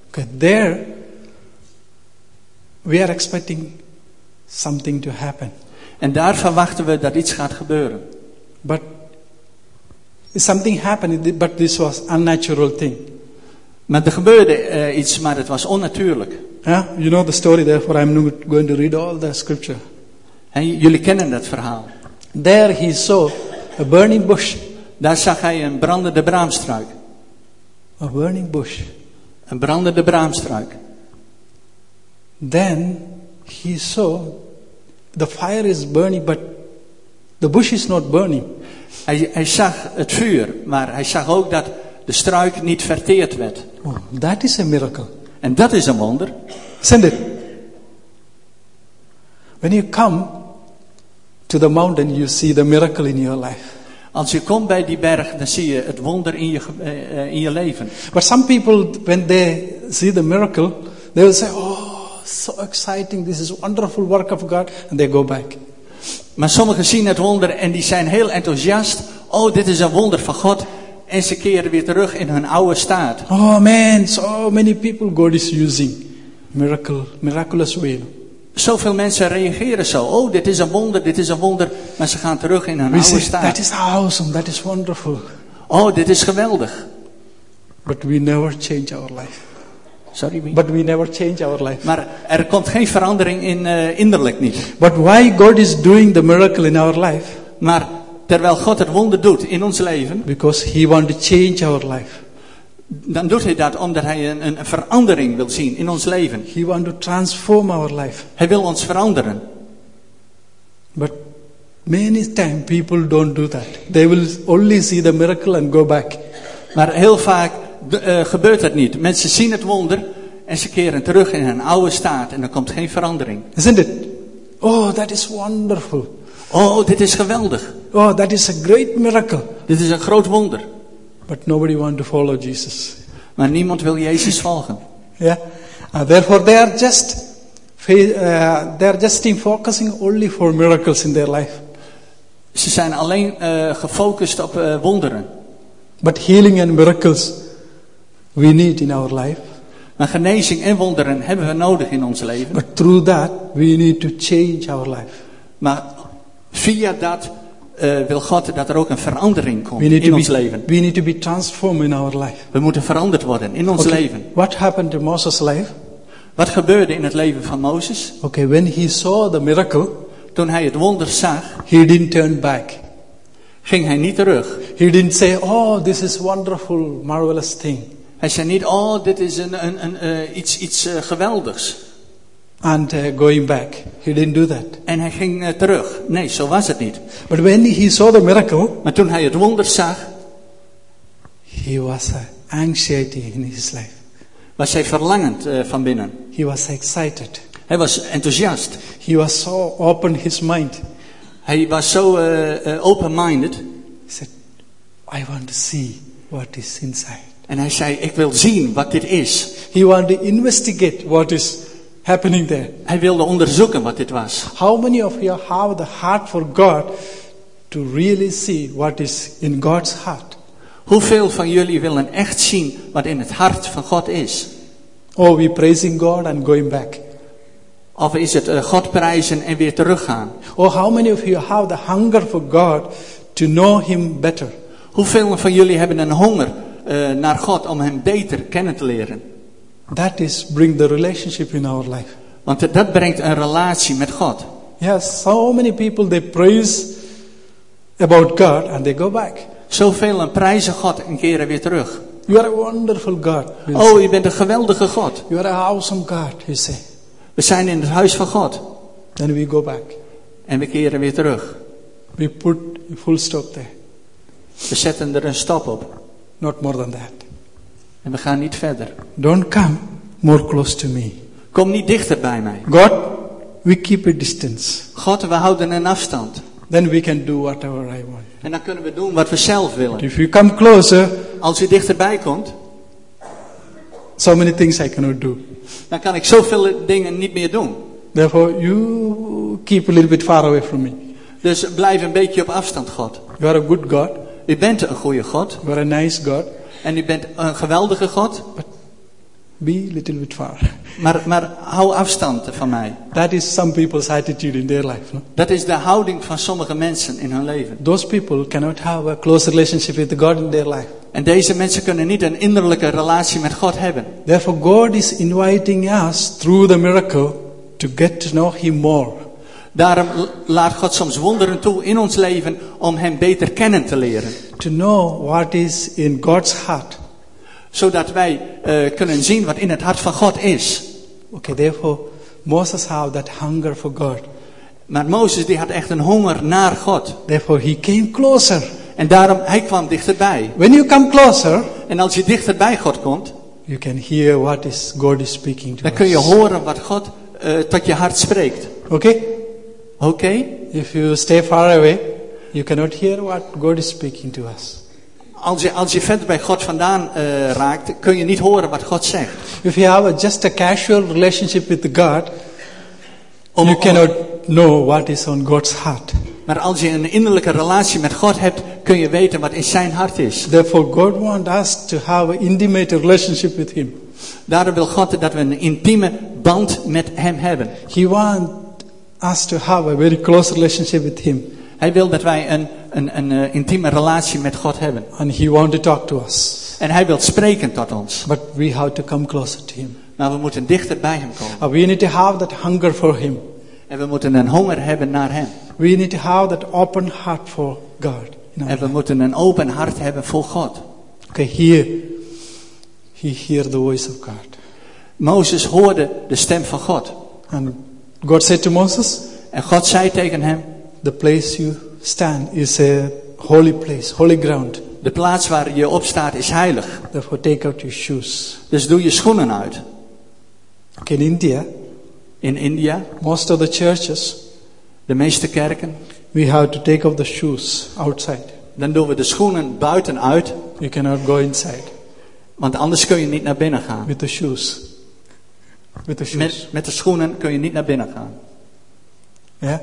Okay, there we are expecting something to happen. En daar verwachten we dat iets gaat gebeuren. But something happened, but this was unnatural thing. Maar er gebeurde eh, iets, maar het was onnatuurlijk. Yeah, you know the story, therefore I'm not going to read all the scripture. En jullie kennen dat verhaal. There he saw a burning bush. Daar zag hij een brandende braamstruik. A burning bush. Een brandende braamstruik. Then he saw the fire is burning, but the bush is not burning. Hij, hij zag het vuur, maar hij zag ook dat de struik niet verteerd werd. Oh, that is a miracle. En dat is een wonder. Isn't it? When you come to the mountain, you see the miracle in your life. Als je komt bij die berg, dan zie je het wonder in je, eh, in je leven. But some people, when they see the miracle, they will say, Oh, so exciting, this is wonderful work of God, and they go back. Maar sommigen zien het wonder en die zijn heel enthousiast. Oh, dit is een wonder van God. En ze keren weer terug in hun oude staat. Oh man, so many people God is using. Miracle, miraculous way. Zoveel mensen reageren zo. Oh, dit is een wonder, dit is een wonder. Maar ze gaan terug in hun We oude say, staat. that is awesome, that is wonderful. Oh, dit is geweldig. But we never change our life. Sorry, wie? But we never change our life. Maar er komt geen verandering in eh, innerlijk niet. But why God is doing the miracle in our life? Maar terwijl God het wonder doet in ons leven, Because He wants to change our life. dan doet hij dat omdat hij een, een verandering wil zien in ons leven. He wants to transform our life. Hij wil ons veranderen. But many times people don't do that. They will only see the miracle and go back. Maar heel vaak eh, gebeurt dat niet. Mensen zien het wonder en ze keren terug in hun oude staat en er komt geen verandering. Isn't it? Oh, that is wonderful. Oh, dit is geweldig. Oh, that is a great miracle. Dit is een groot wonder. But nobody wants to follow Jesus. Maar niemand wil Jezus volgen. Yeah. Uh, therefore, they are just uh, they are just in focusing only for miracles in their life. Ze zijn alleen eh, gefocust op eh, wonderen. But healing and miracles we need in our life. Maar genezing en wonderen hebben we nodig in ons leven. But through that, we need to change our life. Maar via dat eh, wil God dat er ook een verandering komt in ons be, leven. we need to be transformed in our life. We moeten veranderd worden in ons Okay, leven. What happened to Moses' life? Wat gebeurde in het leven van Mozes? Okay, when he saw the miracle, Toen hij het wonder zag, he didn't turn back. ging hij niet terug. He didn't say, "Oh, this is wonderful, marvelous thing," Hij zei niet, oh, dit is een, een, een, eh, iets, iets eh, geweldigs. and uh, going back. He didn't do that. En hij ging eh, terug. Nee, zo was het niet. But when he saw the miracle, Maar toen hij het wonder zag, he was uh, anxiety in his life. was hij verlangend van binnen. He was excited. Hij was enthousiast. He was so open his mind. Hij was zo open-minded. He said, "I want to see what is inside." En hij zei, ik wil zien wat dit is. He wanted to investigate what is happening there. Hij wilde onderzoeken wat dit was. How many of you have the heart for God to really see what is in God's heart? Hoeveel van jullie willen echt zien wat in het hart van God is? Or we praising God and going back? Of is het eh, God prijzen en weer teruggaan? Or how many of you have the hunger for God to know Him better? Hoeveel van jullie hebben een honger eh, naar God om Hem beter kennen te leren? That is bring the relationship in our life. Want dat brengt een relatie met God. Yes, so many people they praise about God and they go back. Zoveel prijzen God en keren weer terug. You are a wonderful God. Oh, je bent een geweldige God. You are an awesome God, you say. We zijn in het huis van God. Then we go back. En we keren weer terug. We put a full stop there. We zetten er een stop op. Not more than that. En we gaan niet verder. Don't come more close to me. Kom niet dichter bij mij. God, we keep a distance. God, we houden een afstand. Then we can do whatever I want. En dan kunnen we doen wat we zelf willen. If you come closer, Als u dichterbij komt, so many things I cannot do. dan kan ik zoveel dingen niet meer doen. Therefore, you keep a little bit far away from me. Dus blijf een beetje op afstand, God. You are a good God. U bent een goede God. You are a nice God. En u bent een geweldige God. Be a little bit far. Maar, maar hou afstand van mij. That is some people's attitude in their life. No? Dat is de houding van sommige mensen in hun leven. Those people cannot have a close relationship with God in their life. En deze mensen kunnen niet een innerlijke relatie met God hebben. Therefore, God is inviting us through the miracle to get to know Him more. Daarom laat God soms wonderen toe in ons leven om Hem beter kennen te leren. To know what is in God's heart. Zodat wij eh, kunnen zien wat in het hart van God is. Okay, therefore, Moses had that hunger for God. Maar Mozes die had echt een honger naar God. Therefore, he came closer. En daarom, hij kwam dichterbij. When you come closer, En als je dichter bij God komt, you can hear what is God is speaking to dan kun je horen wat God eh, tot je hart spreekt. Okay? Oké? If you stay far away, you cannot hear what God is speaking to us. Als je, als je verder bij God vandaan eh, raakt, kun je niet horen wat God zegt. If you have a, just a casual relationship with God, Om- you cannot know what is on God's heart. Maar als je een innerlijke relatie met God hebt, kun je weten wat in zijn hart is. Therefore, God wants us to have an intimate relationship with Him. Daarom wil God dat we een intieme band met hem hebben. He wants us to have a very close relationship with Him. Hij wil dat wij een, een, een eh, intieme relatie met God hebben. And He wants to talk to us. En hij wil spreken tot ons. But we have to come closer to Him. Maar we moeten dichter bij hem komen. We need to have that hunger for Him. En we moeten een honger hebben naar hem. We need to have that open heart for God. En we moeten een open hart hebben voor God. Okay, here, he heard the voice of God. Mozes hoorde de stem van God. And God said to Moses, En God zei tegen hem, The place you stand is a holy place, holy ground. de plaats waar je op staat is heilig. Therefore, take out your shoes. Dus doe je schoenen uit. Okay, in India, In India, most of the churches, de meeste kerken, we have to take off the shoes outside. dan doen we de schoenen buiten uit. You cannot go inside Want anders kun je niet naar binnen gaan. with the shoes. With the shoes. Met, met de schoenen kun je niet naar binnen gaan. Yeah?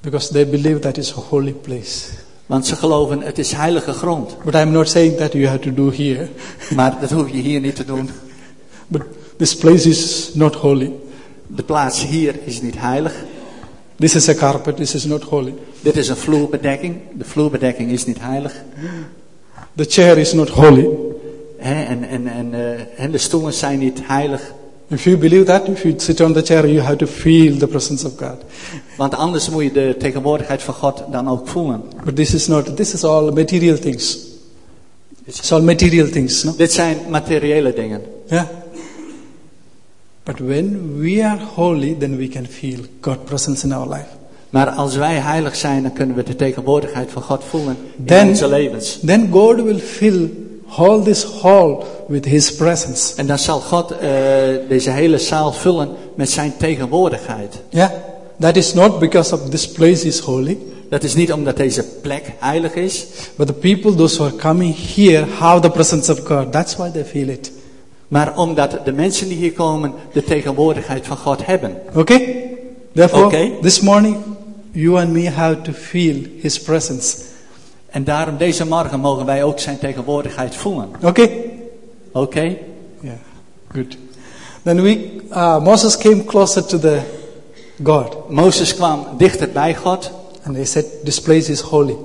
Because they believe that is a holy place. Want ze geloven het is heilige grond. But I'm not saying that you have to do here. Maar dat hoef je hier niet te doen. (laughs) But this place is not holy. De plaats hier is niet heilig. This is a carpet, this is not holy. Dit is een vloerbedekking. De vloerbedekking is niet heilig. The chair is not holy. En, en, en, eh, en de stoelen zijn niet heilig. If you believe that, if you sit on the chair, you have to feel the presence of God. Want anders moet je de tegenwoordigheid van God dan ook voelen. But this is not, this is all material things. It's all material things, no? Dit zijn materiële dingen. Yeah. But when we are holy, then we can feel God's presence in our life. Maar als wij heilig zijn, dan kunnen we de tegenwoordigheid van God voelen in Then- onze levens. Then God will fill all this hall with His presence. En dan zal God eh, deze hele zaal vullen met zijn tegenwoordigheid. Yeah. That is not because of this place is holy, Dat is niet omdat deze plek heilig is, but the people, those who are coming here, have the presence of God. That's why they feel it. maar omdat de mensen die hier komen de tegenwoordigheid van God hebben. Okay? Therefore, Okay. this morning, you and me have to feel His presence. En daarom deze morgen mogen wij ook zijn tegenwoordigheid voelen. Okay? Oké? Yeah. Good. Then we, uh, Moses came closer to the God, Mozes kwam dichter bij God and he said, "This place is holy.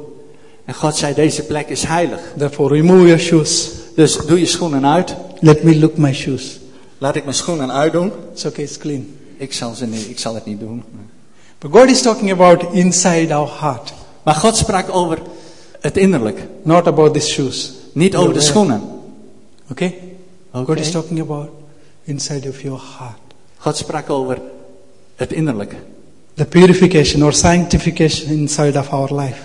en God zei deze plek is heilig. Therefore, remove your shoes. Dus doe je schoenen uit. Let me look my shoes. Laat ik mijn schoenen uitdoen. It's okay. It's clean." Ik zal, ze niet, ik zal het niet doen. But God is talking about inside our heart, Maar God sprak over het innerlijk. not about these shoes. Niet over de schoenen. Okay? Oké. God is talking about inside of your heart. God sprak over het innerlijk. The purification or sanctification inside of our life.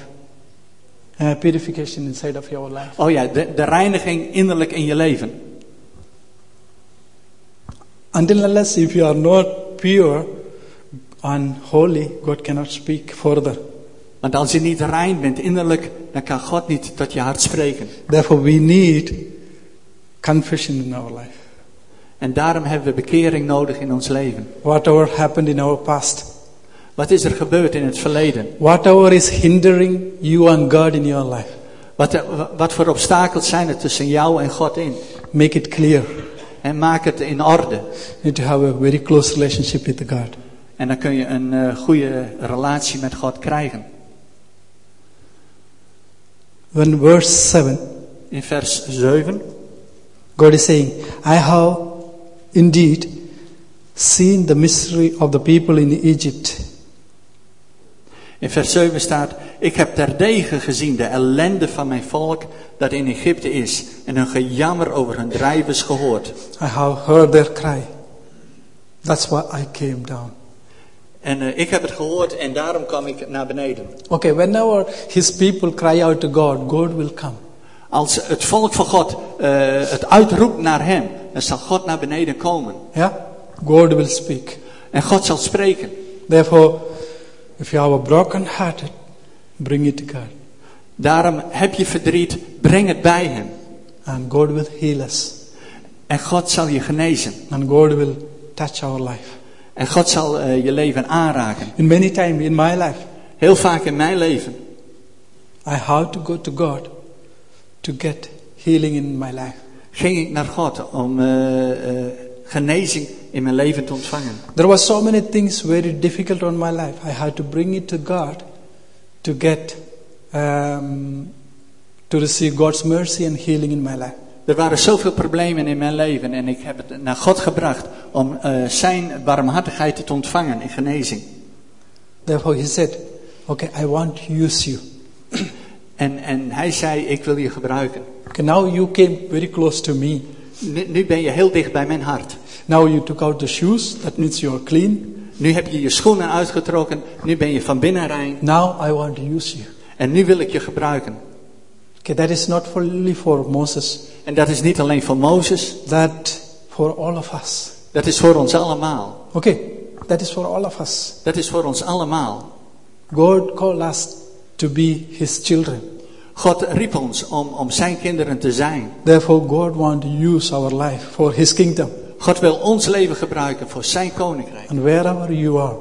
Uh, purification inside of your life. Oh ja, de, de reiniging innerlijk in je leven. Until unless if you are not pure and holy, God cannot speak further. Want als je niet rein bent innerlijk, dan kan God niet tot je hart spreken. Therefore, we need confession in our life. En daarom hebben we bekering nodig in ons leven. Whatever happened in our past, Wat is er gebeurd in het verleden? whatever is hindering you and God in your life, Wat, wat voor obstakels zijn er tussen jou en God in? make it clear. En maak het in orde. You need to have a very close relationship with God. En dan kun je een eh, goede relatie met God krijgen. When verse 7, In vers 7. God is saying, I have indeed seen the misery of the people in Egypt. In vers 7 staat: Ik heb terdege gezien de ellende van mijn volk dat in Egypte is, en hun gejammer over hun drijvers gehoord. I have heard their cry. That's why I came down. En eh, ik heb het gehoord en daarom kwam ik naar beneden. Okay, whenever his people cry out to God, God will come. Als het volk van God eh, het uitroept naar hem, dan zal God naar beneden komen. Yeah? God will speak. En God zal spreken. Therefore, if you have a broken heart, bring it to God. Daarom heb je verdriet, breng het bij hem. And God will heal us. En God zal je genezen. And God will touch our life. En God zal eh, je leven aanraken. In many times in my life, Heel vaak in mijn leven I have to go to God to get healing in my life. ging ik naar God om eh, eh, genezing in mijn leven te ontvangen. There were so many things very difficult on my life. I had to bring it to God to get um, to receive God's mercy and healing in my life. Er waren zoveel problemen in mijn leven en ik heb het naar God gebracht om eh, zijn barmhartigheid te ontvangen in genezing. Therefore, He said, "Okay, I want to use you." En, en hij zei, ik wil je gebruiken. Okay, now you came very close to me. Nu, nu ben je heel dicht bij mijn hart. Now you took out the shoes. That means you are clean. Nu heb je je schoenen uitgetrokken. Nu ben je van binnen rein. Now I want to use you. En nu wil ik je gebruiken. Okay, that is not only for Moses. En dat is niet alleen voor Mozes. That for all of us. Dat is voor ons allemaal. Okay, that is for all of us. Dat is voor ons allemaal. God called us to be His children. God riep ons om, om zijn kinderen te zijn. Therefore, God wants to use our life for His kingdom. God wil ons leven gebruiken voor zijn koninkrijk. And wherever you are,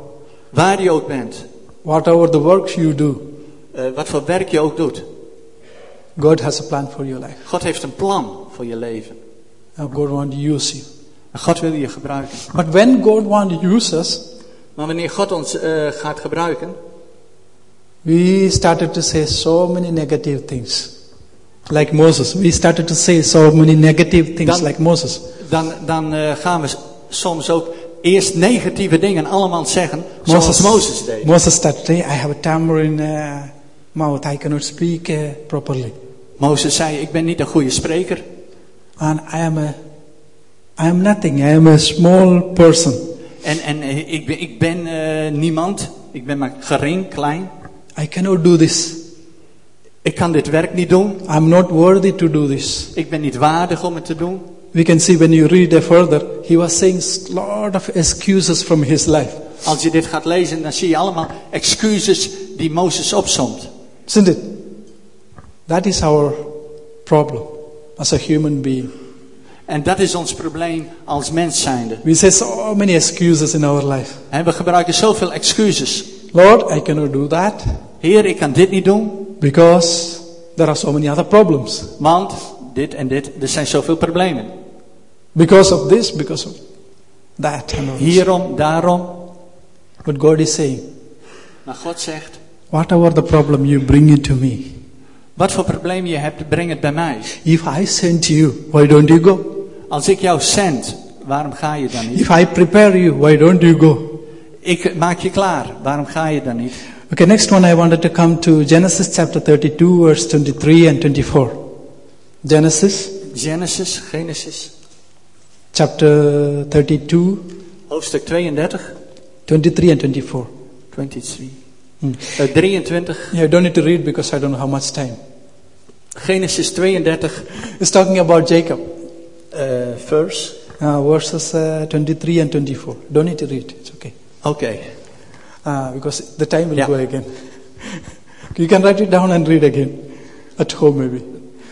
Waar je ook bent. whatever the works you do, eh, wat voor werk je ook doet. God has a plan for your life. God heeft een plan voor je leven. And God wants to use you. En God wil je gebruiken. But when God wants to use us, Maar wanneer God ons eh, gaat gebruiken. we started to say so many negative things. Like Moses. We started to say so many negative things Dan- like Moses. Dan, dan eh, gaan we soms ook eerst negatieve dingen allemaal zeggen. Zoals Mozes deed. Moses started, "Hey, I have a tamarind uh, mouth. I cannot speak uh, properly. Mozes zei, ik ben niet een goede spreker. And I am a, I am nothing. I am a small person. En, en eh, ik ben, ik ben eh, niemand. Ik ben maar gering, klein. I cannot do this. Ik kan dit werk niet doen. I'm not worthy to do this. Ik ben niet waardig om het te doen. We can see when you read it further, he was saying a lot of excuses from his life. Als je dit gaat lezen, dan zie je allemaal excuses die Mozes opsomt. Isn't it? That is our problem as a human being. En dat is ons probleem als mens zijnde. We say so many excuses in our life. En we gebruiken zoveel excuses. Lord, I cannot do that Heer, ik kan dit niet doen, because there are so many other problems. want dit en dit, er zijn zoveel problemen. Because of this, because of that. Hierom, daarom. But God is saying, Maar God zegt, whatever the problem, you bring it to me. wat voor probleem je hebt, breng het bij mij. If I send you, why don't you go? Als ik jou zend, waarom ga je dan niet? If I prepare you, why don't you go? Ik maak je klaar, waarom ga je dan niet? Okay, next one I wanted to come to Genesis chapter 32, verse 23 and 24. Genesis Genesis, Genesis, chapter 32, hoofdstuk 32, 23 and 24. 23. Eh, 23, Yeah, I don't need to read because I don't know how much time. Genesis 32, It's talking about Jacob, eh, verse. uh, verses uh, 23 and 24. Don't need to read, it's okay. Oké, Uh, because the time will Yeah. go again. you can write it down and read again at home maybe.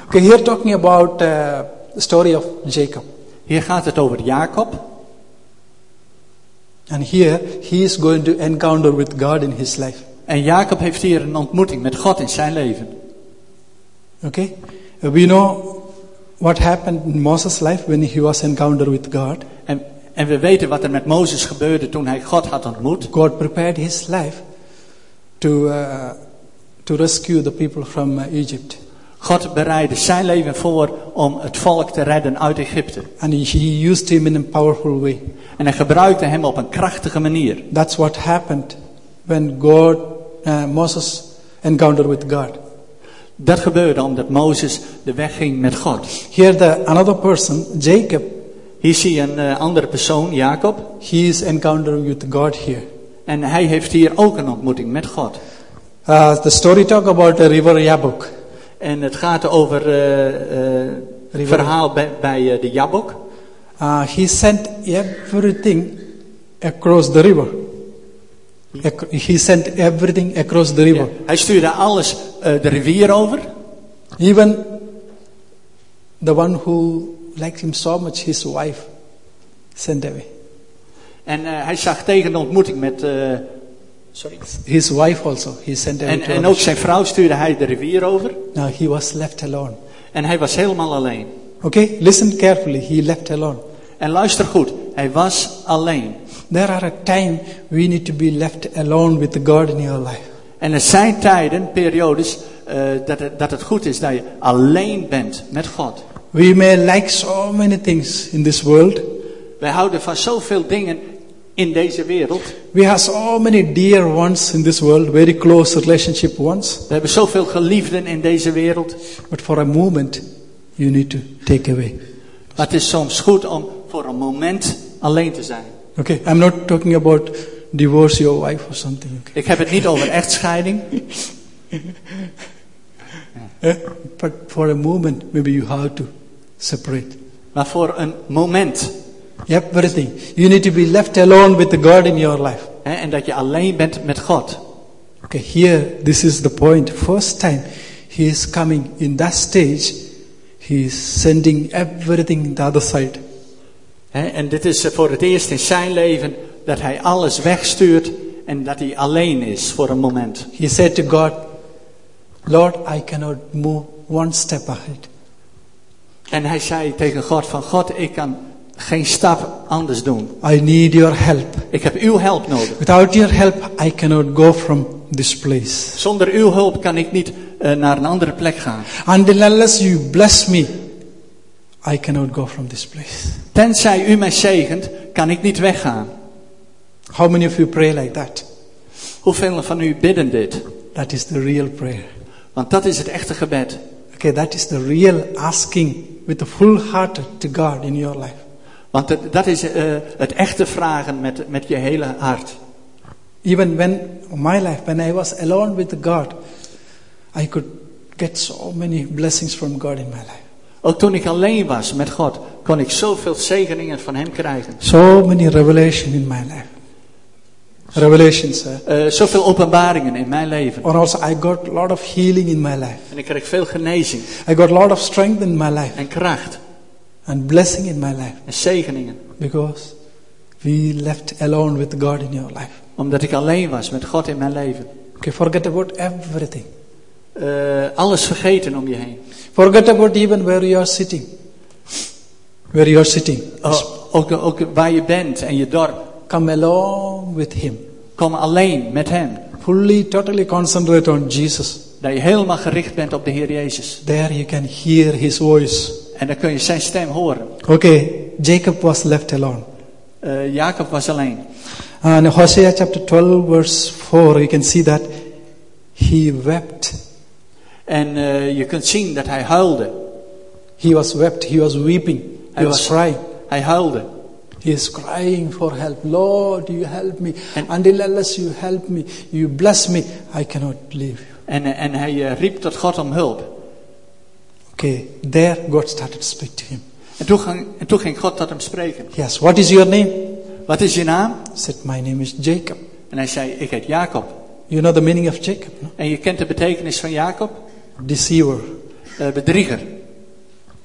Okay, here talking about uh, the story of Jacob. hier gaat het over Jacob. And here he is going to encounter with God in his life. En Jacob heeft hier een ontmoeting met God in zijn leven. Okay? We know what happened in Moses' life when he was encountered with God. En, en we weten wat er met Mozes gebeurde toen hij God had ontmoet. God prepared his life to, uh, to rescue the people from uh, Egypt. God bereidde zijn leven voor om het volk te redden uit Egypte. And he, he used him in a powerful way. En hij gebruikte hem op een krachtige manier. That's what happened when God, uh, Moses encountered with God. Dat gebeurde omdat Mozes de weg ging met God. Here the another person, Jacob, Hier zie je een eh, andere persoon, Jacob. he is encountering with God here. En hij heeft hier ook een ontmoeting met God. Uh, the story talk about the river Yabok. En het gaat over eh, eh, het verhaal bij, bij eh, de Jabok. Uh, he sent everything across the river. He sent everything across the river. Hij stuurde alles eh, de rivier over. Even the one who liked him so much, his wife, sent away. En eh, hij zag tegen de ontmoeting met. eh, sorry. His wife also, he sent away. En, ook zijn vrouw stuurde hij de rivier over. Now he was left alone. En hij was helemaal alleen. Okay, listen carefully. He left alone. En luister goed, Hij was alleen. There are a time we need to be left alone with God in your life. En er zijn tijden, periodes, eh, dat, het, dat het goed is dat je alleen bent met God. We may like so many things in this world. Wij houden van zoveel dingen in deze wereld. We have so many dear ones in this world, very close relationship ones. We hebben zoveel geliefden in deze wereld. But for a moment, you need to take away. Maar het is soms goed om voor een moment alleen te zijn. Okay, I'm not talking about divorce your wife or something. Okay. Ik heb het niet over (laughs) echtscheiding. (laughs) Eh? But for a moment, maybe you have to separate. Maar voor een moment. Yep, Everything. You need to be left alone with the God in your life. Hè, en dat je alleen bent met God. Okay, here, this is the point. First time he is coming in that stage, he is sending everything the other side. Hè, en dit is voor het eerst in zijn leven dat hij alles wegstuurt en dat hij alleen is voor een moment. He said to God, Lord, I cannot move one step ahead. En hij zei tegen God van God, ik kan geen stap anders doen. I need your help. Ik heb uw hulp nodig. Without your help, I cannot go from this place. Zonder uw hulp kan ik niet eh, naar een andere plek gaan. Until unless you bless me, I cannot go from this place. Tenzij u mij zegent, kan ik niet weggaan. How many of you pray like that? Hoeveel van u bidden dit? That is the real prayer. Want dat is het echte gebed. Okay, that is the real asking with a full heart to God in your life. Want dat is eh, het echte vragen met, met je hele hart. Even when my life, when I was alone with God, I could get so many blessings from God in my life. Ook toen ik alleen was met God, kon ik zoveel zegeningen van Hem krijgen. So many revelation in my life. Revelations. Uh, zoveel openbaringen in mijn leven. or also I got a lot of healing in my life. En ik kreeg veel genezing I got a lot of strength in my life en kracht and blessing in my life en zegeningen. because we left alone with God in your life. Omdat ik alleen was met God in mijn leven. Okay, forget about everything. Eh, alles vergeten om je heen. Forget about even where you are sitting. Where you are sitting. Oh, ook, ook waar je bent en je dorp. Come along with Him. Kom alleen met Hem. Fully, totally concentrate on Jesus. Dat je helemaal gericht bent op de Heer Jezus. There you can hear His voice. En dan kun je zijn stem horen. Okay, Jacob was left alone. Eh, Jacob was alleen. And Hosea chapter 12, verse 4, you can see that he wept. En eh, je kunt zien dat hij huilde. He was wept, he was weeping, he Hij was was- crying. Hij huilde. He is crying for help. Lord, you help me. And- Until unless you help me, you bless me, I cannot leave you. En, eh, en hij eh, riep tot God om hulp. Okay, there God started to speak to him. En toen, ging, en toen ging God tot hem spreken. Yes, what is your name? Wat is je naam? He said, My name is Jacob. En hij zei, ik heet Jacob. You know the meaning of Jacob? No? En je kent de betekenis van Jacob? Deceiver. Eh, bedrieger.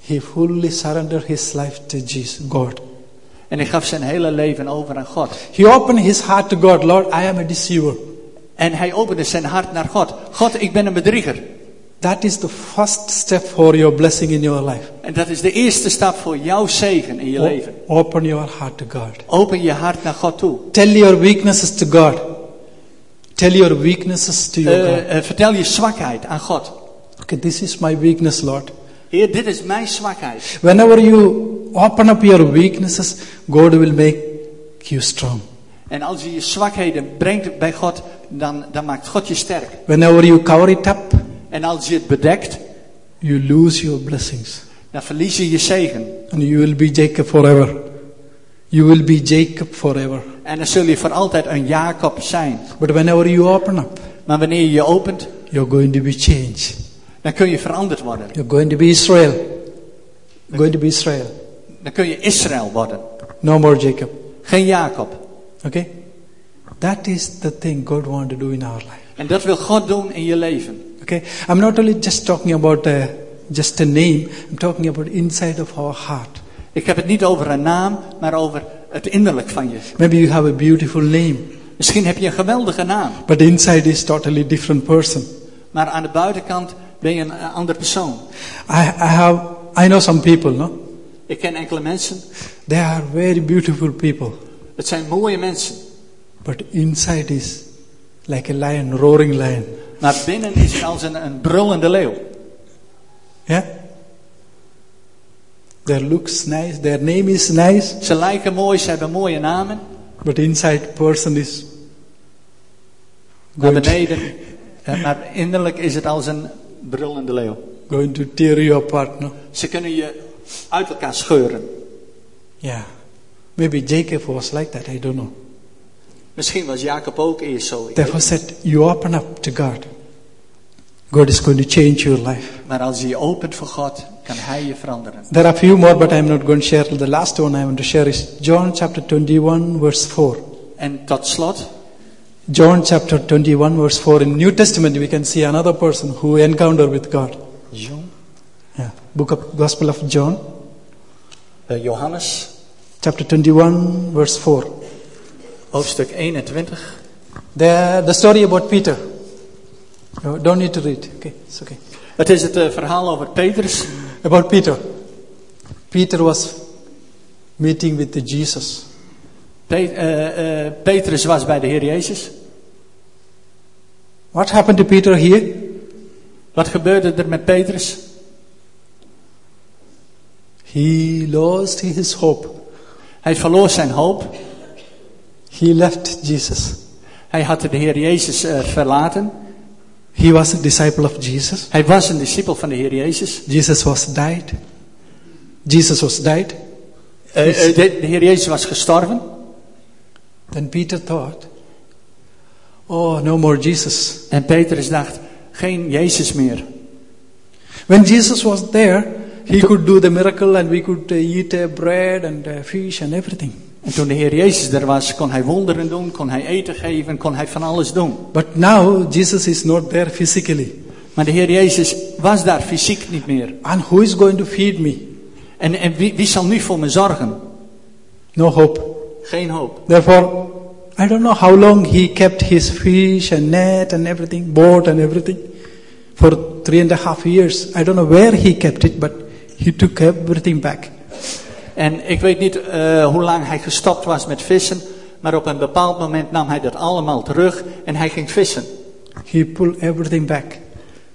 He fully surrendered his life to Jesus, God. En hij gaf zijn hele leven over aan God. He opened his heart to God. Lord, I am a deceiver. En hij opende zijn hart naar God. God, ik ben een bedrieger. That is the first step for your blessing in your life. En dat is de eerste stap voor jouw zegen in je O- leven. open your heart to God. Open je hart naar God toe. Tell your weaknesses to God. Tell your weaknesses to your God. Eh, eh, vertel je zwakheid aan God. Okay, this is my weakness, Lord. Heer, dit is mijn zwakheid. Whenever you open up your weaknesses, God will make you strong. En als je je zwakheden brengt bij God, dan, dan maakt God je sterk. Whenever you cover it up, En als je het bedekt, you lose your blessings. dan verlies je je zegen. And you will be Jacob forever. You will be Jacob forever. En dan zul je voor altijd een Jacob zijn. But whenever you open up, Maar wanneer je je opent, you're going to be changed. Dan kun je veranderd worden. You're going to be Israel. You're going to be Israel. Dan kun je Israël worden. No more Jacob. Geen Jacob. Okay? That is the thing God wants to do in our life. En dat wil God doen in je leven. Okay? I'm not only just talking about uh, just a name, I'm talking about inside of our heart. Ik heb het niet over een naam, maar over het innerlijk van je. Maybe you have a beautiful name, Misschien heb je een geweldige naam, but inside is totally different person. maar aan de buitenkant ben je een eh, ander persoon. I, I have, I know some people, no? Ik ken enkele mensen. They are very beautiful people. Het zijn mooie mensen. But inside is like a lion, roaring lion. Maar binnen is het als een, een brullende leeuw. Yeah? Their looks nice, their name is nice, Ze lijken mooi, ze hebben mooie namen. but inside person is Naar beneden. Maar innerlijk is het als een brullende leeuw. going to tear you apart. No? Ze kunnen je uit elkaar scheuren. Yeah. Maybe Jacob was like that, I don't know. Misschien was Jacob ook eerst zo. Therefore said, you open up to God. God is going to change your life. Maar als je je opent voor God, kan Hij je veranderen. There are a few more, but I'm not going to share. The last one I want to share is John chapter 21, verse 4. En tot slot, John chapter 21, verse 4. In New Testament, we can see another person who encountered with God. John, Yeah. Book of Gospel of John, eh, Johannes, chapter 21, verse 4. hoofdstuk 21. The, the story about Peter. You don't need to read. Okay, it's okay. Het is het eh, verhaal over Petrus. About Peter. Peter was meeting with Jesus. Pe- eh, eh, Petrus was bij de Heer Jezus. What happened to Peter here? Wat gebeurde er met Petrus? He lost his hope. Hij verloor zijn hoop. He left Jesus. Hij had de Heer Jezus eh, verlaten. He was a disciple of Jesus. Hij was een discipel van de Heer Jezus. Jesus was died. Jesus was died. De, de Heer Jezus was gestorven. Then Peter thought, oh, no more Jesus. En Petrus dacht, geen Jezus meer. When Jesus was there, he could do the miracle and we could uh, eat uh, bread and uh, fish and everything. En toen de Heer Jezus er was, kon hij wonderen doen, kon hij eten geven, kon hij van alles doen. But now Jesus is not there physically. Maar de Heer Jezus was daar fysiek niet meer. And who is going to feed me? En, en wie, wie zal nu voor me zorgen? No hope. Geen hoop. Therefore, I don't know how long he kept his fish and net and everything, boat and everything. For three and a half years. I don't know where he kept it, but he took everything back. En ik weet niet eh, hoe lang hij gestopt was met vissen. Maar op een bepaald moment nam hij dat allemaal terug en hij ging vissen. He pulled everything back.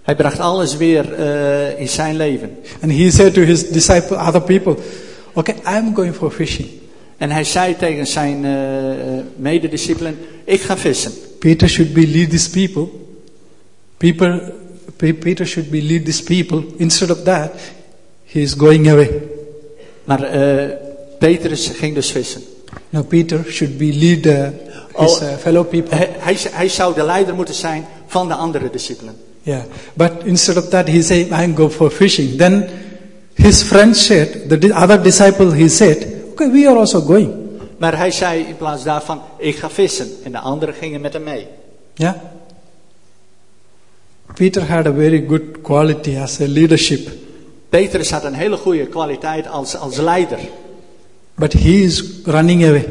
Hij bracht alles weer eh, in zijn leven. And he said to his disciple, other people, okay, I'm going for fishing. En hij zei tegen zijn eh, medediscipelen, ik ga vissen. Peter should be lead these people. People, Pe- Peter should be lead these people. Instead of that, he is going away. Maar eh, Petrus ging dus vissen. Now Peter should be lead uh, his Oh. uh, fellow people. Hij, hij, hij zou de leider moeten zijn van de andere discipelen. Yeah, but instead of that, he said, "I'm going for fishing." Then his friend said, the other disciple, he said, "Okay, we are also going." Maar hij zei in plaats daarvan, ik ga vissen. En de anderen gingen met hem mee. Peter had a very good quality as a leadership, Petrus had een hele goede kwaliteit als, als leider. but he is running away.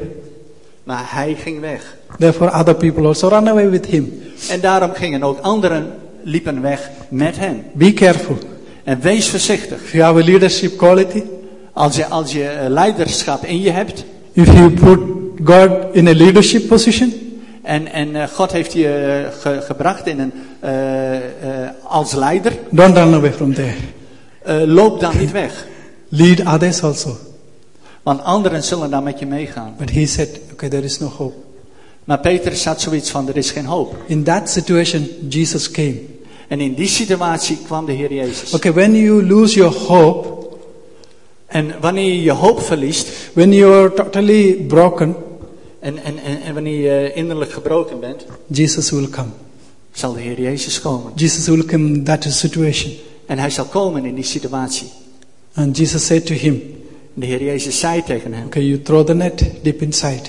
Maar hij ging weg. Therefore, other people also run away with him. En daarom gingen ook anderen liepen weg met hem. Be careful. En wees voorzichtig. If you have a leadership quality, Als je, als je eh, leiderschap in je hebt. if you put God in a leadership position, En, en eh, God heeft je eh, ge- gebracht in een, eh, eh, als leider. don't run away from there. eh, loop dan niet weg. Lead others also. Want anderen zullen dan met je meegaan. But he said, okay, there is no hope. Maar Petrus had zoiets van, er is geen hoop. In that situation, Jesus came. En in die situatie kwam de Heer Jezus. Okay, when you lose your hope, En wanneer je je hoop verliest. when you are totally broken, En, en, en, en wanneer je innerlijk gebroken bent. Jesus will come. Zal de Heer Jezus komen. Jesus will come in that situation. En hij zal komen in die situatie. And Jesus said to him, De Heer Jezus zei tegen hem. okay, you throw the net deep inside.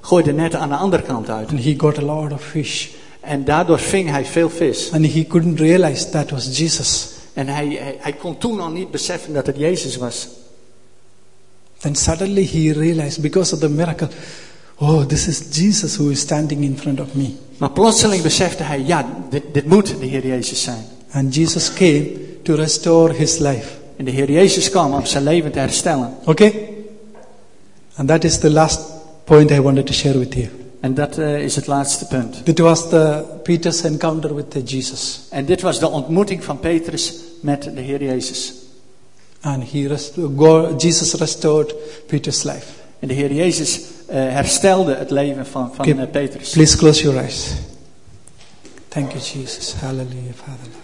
Gooi de netten aan de andere kant uit. And he got a lot of fish. En daardoor ving hij veel vis. And he couldn't realize that was Jesus. En hij, hij, hij kon toen al niet beseffen dat het Jezus was. Then suddenly he realized because of the miracle, oh, this is Jesus who is standing in front of me. Maar plotseling besefte hij, ja, dit, dit moet de Heer Jezus zijn. And Jesus came to restore his life. En de Heer Jezus kwam om zijn leven te herstellen. Okay? And that is the last point I wanted to share with you. En dat eh, is het laatste punt. It was the Peter's encounter with the Jesus. En dit was de ontmoeting van Petrus met de Heer Jezus. And he rest- God, Jesus restored Peter's life. En de Heer Jezus eh, herstelde het leven van, van Okay, eh, Petrus. Please close your eyes. Thank you, Jesus. Hallelujah, Father.